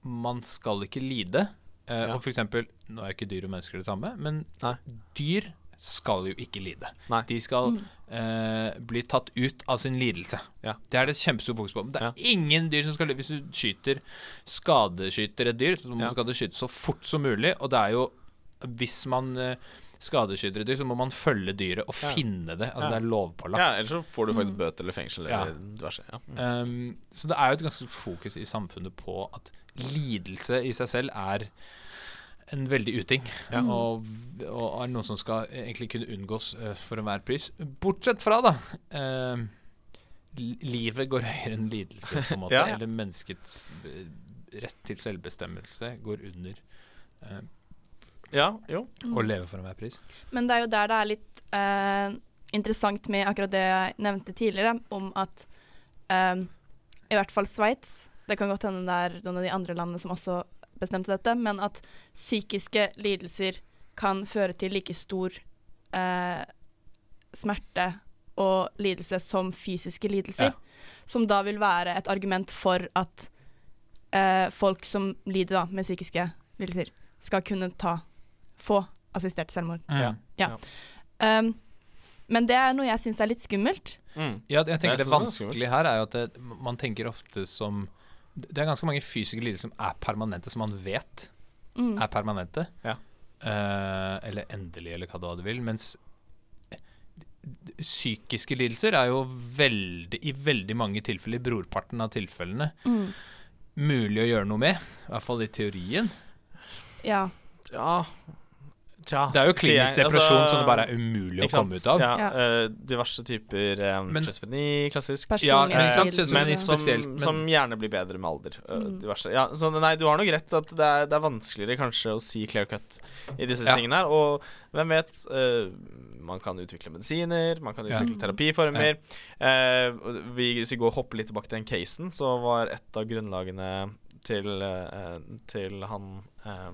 man skal ikke lide. Eh, Ja. Og for eksempel, nå er ikke dyr og mennesker det samme, men Nei. dyr skal jo ikke lide. Nei. De skal Mm. eh, bli tatt ut av sin lidelse. Ja. Det er det kjempestort fokus på. Men det er Ja. ingen dyr som skal lide. Hvis du skyter, skadeskyter et dyr, så Ja. du du skyte så fort som mulig. Og det er jo Hvis man eh, skadeskyter et dyr, så må man følge dyret og Ja. finne det. Altså Ja. det er lovpålagt. Ja, Ellers så får du faktisk bøter eller fengsel Ja. eller diverse. Ja. Mm. Um, så det er jo et ganske fokus i samfunnet på at lidelse i seg selv er en veldig uting. Ja. Og, og er noe som skal egentlig kunne unngås uh, for enhver pris. Bortsett fra, da uh, Livet går høyere enn lidelse, på en måte. Ja. Eller menneskets eh, rett til selvbestemmelse går under eh, ja, jo. og leve for enhver pris. Men det er jo der det er litt eh, interessant med akkurat det jeg nevnte tidligere, om at eh, i hvert fall Sveits Det kan godt hende det er noen av de andre landene som også bestemte dette, men at psykiske lidelser kan føre til like stor eh, smerte og lidelse som fysiske lidelser. Ja. Som da vil være et argument for at eh, folk som lider da, med psykiske lidelser, skal kunne ta få assistert selvmord. Ja. Ja. Um, men det er noe jeg syns er litt skummelt. Mm. Ja, jeg tenker det det vanskelige her er jo at det, man tenker ofte som Det er ganske mange fysiske lidelser som er permanente, som man vet Mm. er permanente. Ja. Uh, eller endelige, eller hva du vil. Mens eh, psykiske lidelser er jo veldig, i veldig mange tilfeller, i brorparten av tilfellene, Mm. mulig å gjøre noe med. I hvert fall i teorien. Ja. Ja Tja, Det er jo klinisk depresjon Altså, som det bare er umulig å komme ut av. Ja, Ja. eh, diverse typer um, Men- schizofreni, klassisk. Ja, Personlig ikke sant? lidelse. men som, spesielt, men- som gjerne blir bedre med alder. Uh, Mm. diverse. Ja, så nei, du har nok rett at det er, det er vanskeligere kanskje å si clear cut i disse Ja. tingene her. Og hvem vet Uh, Man kan utvikle medisiner, man kan Ja. utvikle terapiformer. Eh, og vi, hvis vi går og hopper litt tilbake til den casen, så var et av grunnlagene til, eh, til han eh,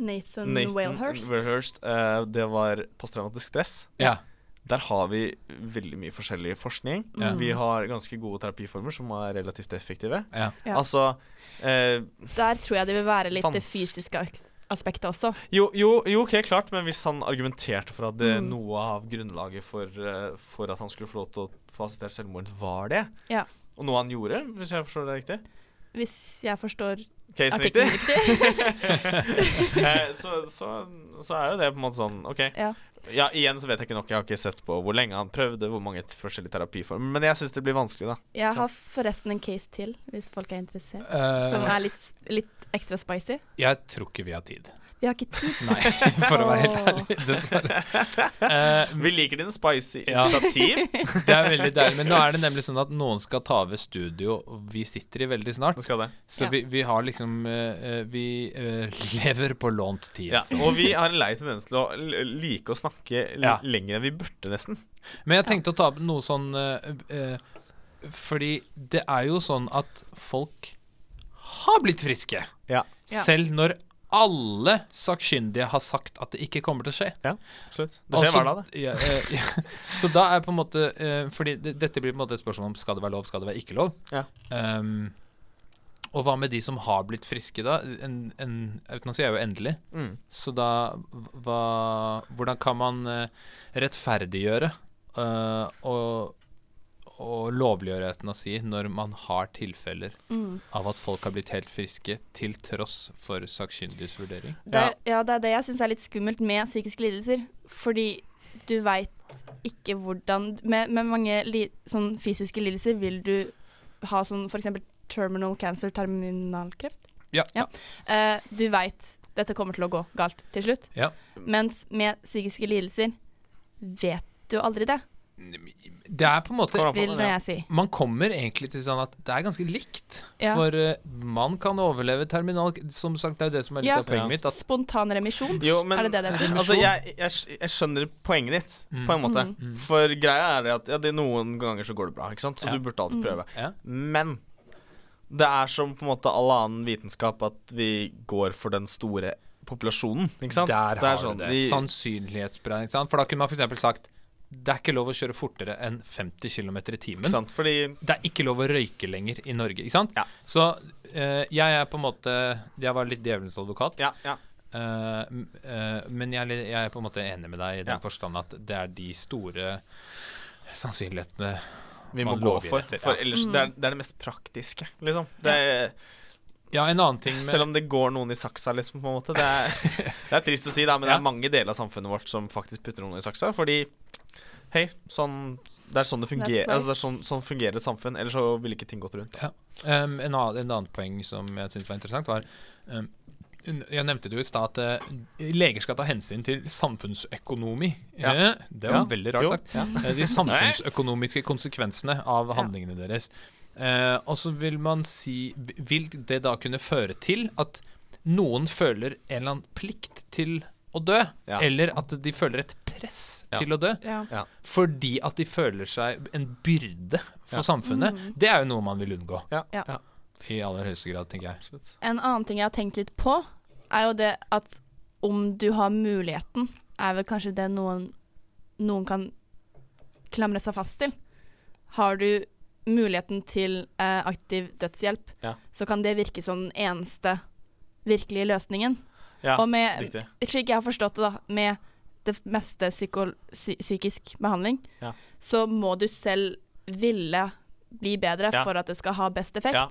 Nathan, Nathan Walehurst. Walehurst, uh, det var posttraumatisk stress. Ja. Der har vi veldig mye forskjellig forskning. Ja. Vi har ganske gode terapiformer som er relativt effektive. Ja. Ja. Altså eh, Der tror jeg det vil være litt det fysiske as- aspektet også. jo, jo, jo, ok, klart, men hvis han argumenterte for at det, Mm. noe av grunnlaget for, eh, for at han skulle få lov til å få assistert selvmord, var det, Ja. og noe han gjorde, hvis jeg forstår det riktig Hvis jeg forstår Casen riktig. eh, så, så, så er jo det på en måte sånn OK. Ja. Ja, igjen så vet jeg ikke nok. Jeg har ikke sett på hvor lenge han prøvde, hvor mange forskjellige terapiformer. Men jeg syns det blir vanskelig, da. Jeg har forresten en case til, hvis folk er interessert. Uh, Som er litt, litt ekstra spicy. jeg tror ikke vi har tid. Vi har ikke tid. Nei, for å være helt ærlig. Dessverre. Uh, Vi liker dine spicy Ja. det er veldig deilig. Men nå er det nemlig sånn at noen skal ta over studio, vi sitter i veldig snart. Skal det. Så Ja. vi, vi har liksom eh, Vi uh, lever på lånt tid. Ja, og vi har en lei tendens til å like å snakke l Ja. lenger enn vi burde, nesten. Men jeg tenkte å ta opp noe sånn Fordi det er jo sånn at folk har blitt friske. Selv når alle sakkyndige har sagt at det ikke kommer til å skje. Ja, Absolutt. Det skjer Altså, hver dag, det. Ja, eh, ja. Så da er på en måte eh, Fordi det, dette blir på en måte et spørsmål om skal det være lov, skal det være ikke lov. Ja. Um, og hva med de som har blitt friske, da? En, en eutanasi er jo endelig. Mm. Så da hva, Hvordan kan man eh, rettferdiggjøre uh, og, og lovliggjøre eutanasi når man har tilfeller Mm. av at folk har blitt helt friske til tross for sakkyndiges vurdering? Det, er- ja, det er det jeg syns er litt skummelt med psykiske lidelser. Fordi du veit ikke hvordan Med, med mange li, sånn fysiske lidelser vil du ha sånn f.eks. terminal cancer, terminalkreft. Ja. Eh, du veit dette kommer til å gå galt til slutt. Ja. Mens med psykiske lidelser vet du aldri det, Det er på en måte vil det, ja. jeg si. Man kommer egentlig til sånn at det er ganske likt. Ja. For uh, man kan overleve terminal Som sagt, det er jo det som er litt Ja. av poenget mitt. At, Spontan remisjon, Jo, men er det det det betyr? altså, jeg, jeg, jeg skjønner poenget ditt, Mm. på en måte. Mm. Mm. For greia er det at ja, det er noen ganger så går det bra, ikke sant? så Ja. du burde alltid Mm. prøve. ja. Men det er som på en måte all annen vitenskap at vi går for den store populasjonen, ikke sant? Der Det er har sånn, du det. vi- Sannsynlighetsberegning. ikke sant? For da kunne man f.eks. sagt det er ikke lov å kjøre fortere enn 50 km i Ikke timen. sant? Fordi Det er ikke lov å røyke lenger i Norge, ikke sant? Ja. Så uh, jeg er på en måte Jeg var litt djevelens advokat. Ja, ja. Uh, eh, men jeg, er jeg er på en måte enig med deg i den Ja. forstand at det er de store sannsynlighetene Vi må gå for. etter, For ellers Mm. det, er, det er det mest praktiske, liksom. Det er, Ja, en annen ting med Selv om det går noen i saksa, liksom, på en måte. Det er, det er trist å si, da, men det er mange deler av samfunnet vårt som faktisk putter noen i saksa. Fordi Hei, sånn Det er sånn det fungerer. Altså, det er sånn, sånn fungerer et samfunn. Ellers så ville ikke ting gått rundt. Um, en, annen, en annen poeng som jeg syntes var interessant, var um, Jeg nevnte det jo i stad at eh, leger skal ta hensyn til samfunnsøkonomi. Ja. Eh, det var Ja. veldig rart Jo. sagt. Ja. De samfunnsøkonomiske konsekvensene av handlingene deres. Eh, og så vil man si Vil det da kunne føre til at noen føler en eller annen plikt til å dø? Ja. Eller at de føler et press Ja. til å dø? Ja. Fordi at de føler seg en byrde for Ja. samfunnet. Mm. Det er jo noe man vil unngå. Ja. Ja. ja. I aller høyeste grad, tenker jeg. Absolutt. En annen ting jeg har tenkt litt på, er jo det at om du har muligheten, er vel kanskje det noen, noen kan klamre seg fast til. Har du muligheten til eh, aktiv dødshjelp, Ja. så kan det virke som den eneste virkelige løsningen. Ja, Og med, riktig. slik jeg har forstått det, da, med det meste psyko psykisk behandling, Ja. så må du selv ville bli bedre Ja. for at det skal ha best effekt. Ja.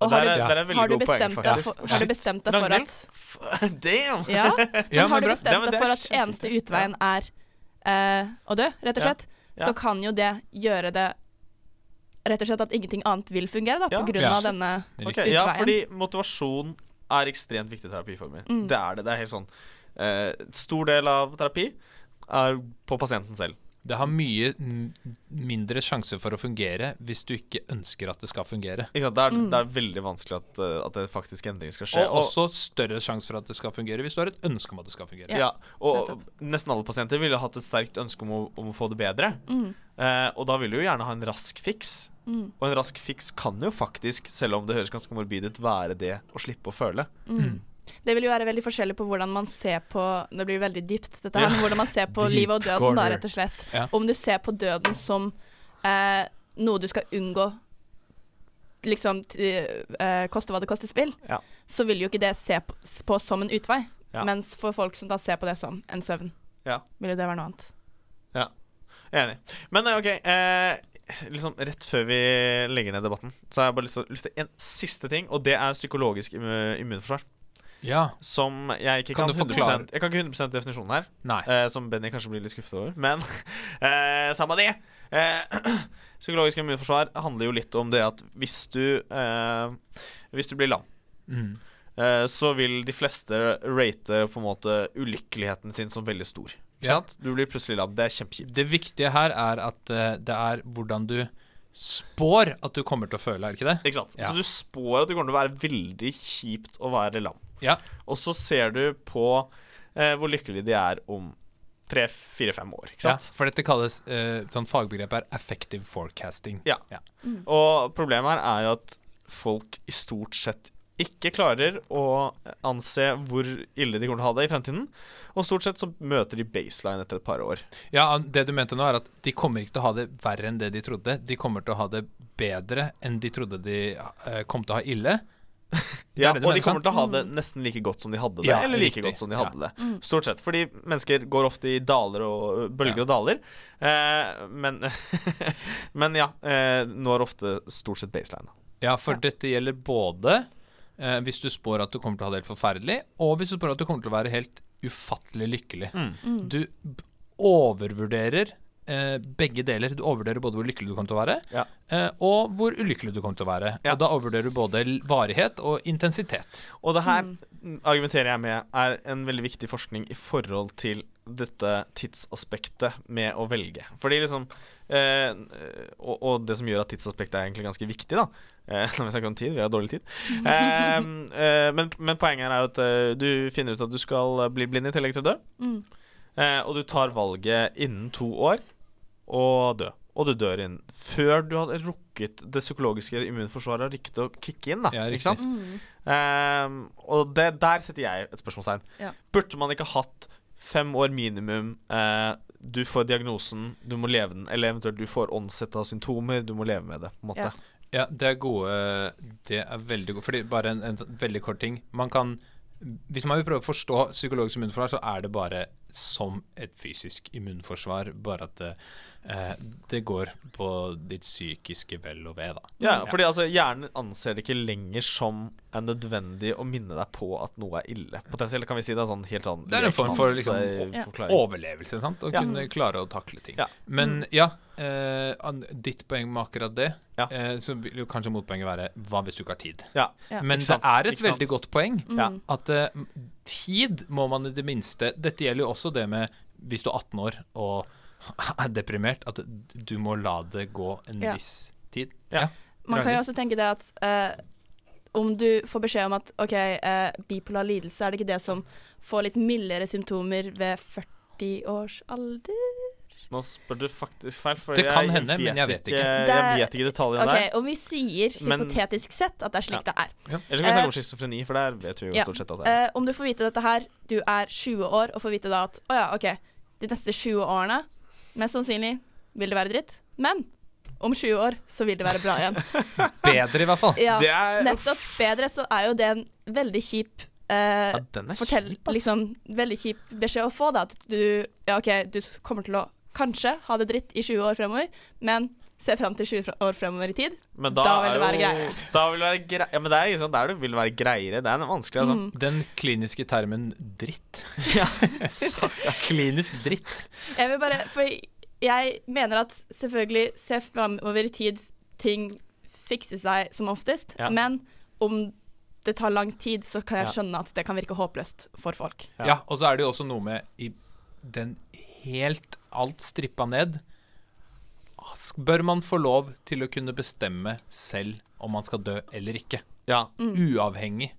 Og har du, er, er har du poeng, for, har du bestemt deg for at Damn! Ja, Ja, men har du bestemt deg for at eneste utveien er uh, å dø, rett og slett, Ja. så kan jo det gjøre det Rett og slett at ingenting annet vil fungere, da, Ja. på grunn Ja. av denne okay. utveien. ja, fordi motivasjon er ekstremt viktige terapiformer. Mm. Det er det. Det er helt sånn eh, stor del av terapi er på pasienten selv. Det har mye mindre sjanse for å fungere hvis du ikke ønsker at det skal fungere. Ikke sant? Det, er, Mm. det er veldig vanskelig at, eh, at det faktisk endring skal skje. Og også større sjanse for at det skal fungere hvis du har et ønske om at det skal fungere. ja, og nesten alle pasienter ville hatt et sterkt ønske om å, om å få det bedre. Mm. Eh, og da vil du jo gjerne ha en rask fiks. Mm. Og en rask fiks kan jo faktisk, selv om det høres ganske morbid ut, være det å slippe å føle. Mm. Det vil jo være veldig forskjellig på hvordan man ser på Det blir veldig dypt, dette her, Ja. hvordan man ser på livet og døden, da, rett og slett. Ja. Om du ser på døden som eh, noe du skal unngå, liksom eh, koste hva det koster spill, Ja. så vil jo ikke det se på, på som en utvei. Ja. Mens for folk som da ser på det som en søvn, Ja. vil jo det være noe annet. Ja. Enig. Men eh, OK. Eh, liksom Rett før vi legger ned debatten, så har jeg bare lyst til, lyst til en siste ting, og det er psykologisk immu- immunforsvar. Ja. Som jeg ikke Kan kan, 100%, Jeg kan ikke 100 definisjonen her, eh, som Benny kanskje blir litt skuffet over. Men eh, samme det. Eh, psykologisk immunforsvar handler jo litt om det at hvis du eh, Hvis du blir lam, Mm. eh, så vil de fleste rate på en måte ulykkeligheten sin som veldig stor. Ikke Ja. sant? Du blir plutselig lam. Det er kjempekjipt. Det viktige her er at eh, det er hvordan du spår at du kommer til å føle, er det ikke det? Ikke sant? Ja. Så du spår at det kommer til å være veldig kjipt å være lam. Ja. Og så ser du på eh, hvor lykkelige de er om tre, fire, fem år. Ikke ja. For dette kalles eh, sånn fagbegrep er effective forecasting. Ja. Og problemet her er jo at folk i stort sett ikke klarer å anse hvor ille de kommer til å ha det i fremtiden. Og stort sett så møter de baseline etter et par år. Ja, det du mente nå er at de kommer ikke til å ha det verre enn det de trodde. De kommer til å ha det bedre enn de trodde de eh, kom til å ha ille. Ja, det og de kommer til å ha det nesten like godt som de hadde det. Ja, eller like riktig. godt som de Ja. hadde det. Stort sett. Fordi mennesker går ofte i daler og bølger Ja. og daler. Eh, men, men ja, eh, når ofte stort sett baseline. Ja, for Ja. dette gjelder både eh, hvis du spår at du kommer til å ha det helt forferdelig, og hvis du spår at du kommer til å være helt ufattelig lykkelig. Mm. Du b- overvurderer eh, begge deler. Du overvurderer både hvor lykkelig du kommer til å være, Ja. eh, og hvor ulykkelig du kommer til å være. Ja. Og da overvurderer du både varighet og intensitet. Og det her Mm. argumenterer jeg med er en veldig viktig forskning i forhold til dette tidsaspektet med å velge. Fordi liksom eh, og, og det som gjør at tidsaspektet er egentlig ganske viktig, da. Eh, når vi snakker om tid, vi har dårlig tid. Eh, eh, men, men poenget her er jo at eh, du finner ut at du skal bli blind i tillegg til å dø. Mm. Eh, og du tar valget innen to år og dø. Og du dør inn Før du hadde rukket det psykologiske immunforsvaret har rykket å kicke inn. da Ja, ikke sant? Mm. Ehm, og det, der setter jeg et spørsmålstegn. Ja. Burde man ikke hatt fem år minimum? eh, du får diagnosen, du må leve den. Eller eventuelt du får åndsett av symptomer, du må leve med det. på en måte Ja. Ja, det er gode Det er veldig gode Fordi bare en, en sånn veldig kort ting. Man kan Hvis man vil prøve å forstå psykologisk immunforsvar, så er det bare som et fysisk immunforsvar, bare at det, eh, det går på ditt psykiske vel og ve, da. Ja, fordi altså Hjernen anser det ikke lenger som er nødvendig å minne deg på at noe er ille. Potensielt kan vi si det er sånn helt sånn Det er en form for, liksom, Ja. Overlevelse, sant? Å Ja. kunne klare å takle ting. Ja. Men ja, eh, ditt poeng med akkurat det, Ja. eh, så vil jo kanskje motpoenget være hva hvis du ikke har tid? Ja. Ja. Men det er et veldig godt poeng. Mm. At eh, tid må man i det minste Dette gjelder jo også det med hvis du er 18 år og er deprimert, at du må la det gå en Ja. viss tid. Ja. Man kan jo også tenke det at eh, om du får beskjed om at OK, eh, bipolar lidelse, er det ikke det som får litt mildere symptomer ved 40 års alder? Nå spør du faktisk feil, for Det kan hende, men jeg vet ikke. Jeg Det- vet ikke detaljene OK, der. om vi sier Men- hypotetisk sett at det er slik det er. Eller så kan vi snakke om schizofreni, for der vet vi jo Ja. stort sett at det er. Eh, om du får vite dette her, du er 20 år, og får vite da at å ja, OK, de neste 20 årene, mest sannsynlig vil det være dritt, men om 20 år så vil det være bra igjen. Bedre, i hvert fall. Ja, Det er- nettopp bedre, så er jo det en veldig kjip eh, Ja, den er fortell, kjip, liksom, veldig kjip beskjed å få, da. At du Ja, OK, du kommer til å kanskje ha det dritt i 20 år fremover, men se fram til 20 år fremover i tid. Men da, Da vil det være greiere. Da vil det være grei Ja, men det er ikke sånn der det vil være greiere. Det er vanskelig, altså. Mm. Den kliniske termen dritt. Ja. Klinisk dritt. Jeg vil bare For jeg mener at selvfølgelig se framover i tid ting fikser seg som oftest, Ja. men om det tar lang tid, så kan jeg skjønne at det kan virke håpløst for folk. Ja. Ja, og så er det jo også noe med i den helt alt strippa ned Bør man få lov til å kunne bestemme selv om man skal dø eller ikke? Ja, Uavhengig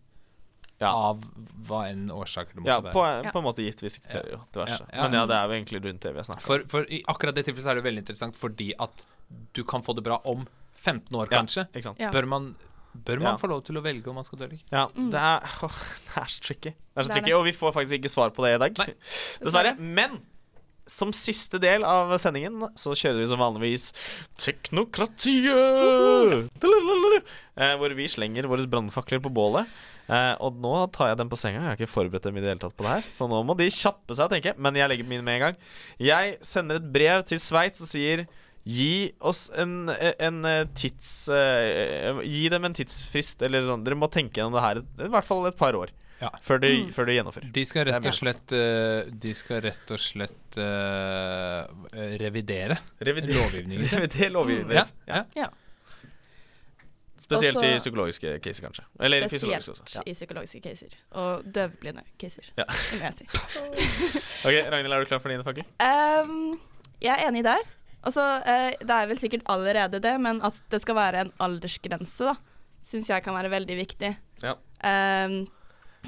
Ja. av hva enn årsaker det måtte ja være. på, en, på en måte gitt. ikke sikter jo diverse. Ja, ja. Men ja, det er jo egentlig rundt det vi har snakka om. For, for i akkurat det tilfellet er det veldig interessant fordi at du kan få det bra om 15 år, Ja. kanskje. Ikke sant? Ja. Bør man, bør man Ja. få lov til å velge om man skal dø eller ikke? Ja, det er, åh, det er så tricky. Det er så Det er tricky, det. Og vi får faktisk ikke svar på det i dag. Nei. Dessverre. Men som siste del av sendingen så kjører vi som vanligvis Teknokratiet! Eh, hvor vi slenger våre brannfakler på bålet. Eh, og nå tar jeg den på senga. Jeg har ikke forberedt dem i det hele tatt på det her. Så nå må de kjappe seg, tenker jeg. Men jeg legger mine med en gang. Jeg sender et brev til Sveits og sier Gi oss en, en en tids uh, Gi dem en tidsfrist, eller sånn. Dere må tenke gjennom det her i hvert fall et par år Ja. før, de, Mm. før de gjennomfører. De skal rett og slett eh, De skal rett og slett uh, revidere, revidere Revider lovgivningen revidere Revider lovgivningen Ja, deres. ja. Ja. Spesielt i psykologiske caser, kanskje. Eller fysiologiske også. Spesielt i psykologiske caser. Og døvblinde caser, Ja. vil jeg si. Ok, Ragnhild, er du klar for din fakkel? Um, jeg er enig der. Og så, eh, Det er vel sikkert allerede det, men at det skal være en aldersgrense, da, syns jeg kan være veldig viktig. Ja. Ehm,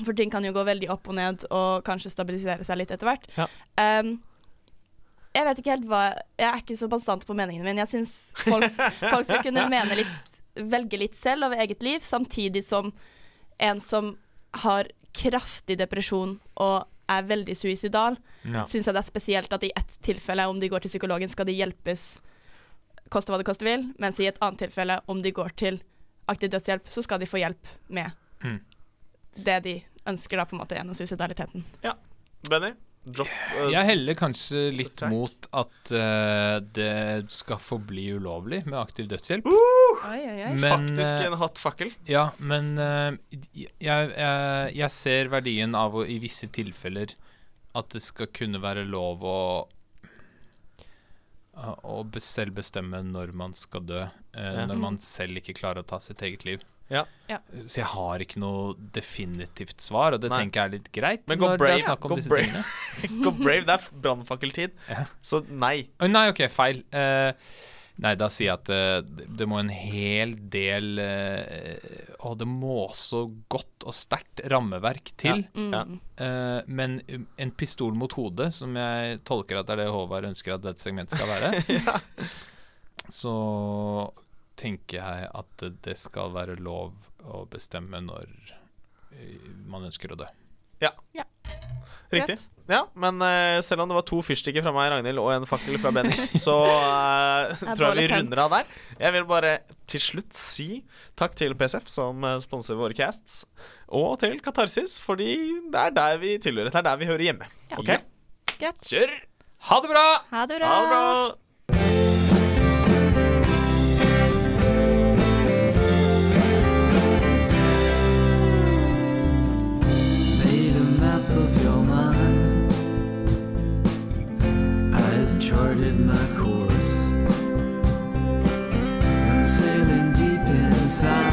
for ting kan jo gå veldig opp og ned, og kanskje stabilisere seg litt etter hvert. Ja. Um, jeg vet ikke helt hva Jeg er ikke så bastant på meningene min. Jeg syns folk, folk skal kunne mene litt, velge litt selv over eget liv, samtidig som en som har kraftig depresjon og er veldig suicidal, Ja. syns jeg det er spesielt at i ett tilfelle, om de går til psykologen, skal de hjelpes koste hva det koste vil, mens i et annet tilfelle, om de går til aktiv dødshjelp, så skal de få hjelp med Mm. Det de ønsker, da, på en måte, gjennom suicidaliteten. Benny? Drop uh, Jeg heller kanskje litt Takk. mot at uh, det skal forbli ulovlig med aktiv dødshjelp. Oi, oi, oi. Men, Faktisk eh, en hatt fakkel. Ja, men jeg, jeg, jeg ser verdien av å i visse tilfeller at det skal kunne være lov å å selv bestemme når man skal dø, Ja. når man selv ikke klarer å ta sitt eget liv. Ja. Ja. Så jeg har ikke noe definitivt svar, og det Nei. tenker jeg er litt greit Men gå brave, det er gå brave. Gå brave, det er brannfakkeltid. Ja. Så nei. Nei, OK, feil. Uh, nei, da sier jeg at uh, det, må en hel del uh, Og det må også godt og sterkt rammeverk til. Mm. Ja. Eh, men um, en pistol mot hodet, som jeg tolker at det er det Håvard ønsker at dette segmentet skal være, så tenker jeg at det skal være lov å bestemme når eh, man ønsker å dø. Ja. Riktig. Ja, men uh, selv om det var to fyrstikker fra meg, Ragnhild, og en fakkel fra Benny, så Er tror jeg vi tent? runder av der. Jeg vil bare til slutt si takk til PSF, som sponser våre casts, og til Katarsis, fordi det er der vi tilhører. Det er der vi hører hjemme. Ja. OK? Ja. Kjør! Ha det bra! Ha det bra. Ha det bra! I've charted my course and sailing deep inside.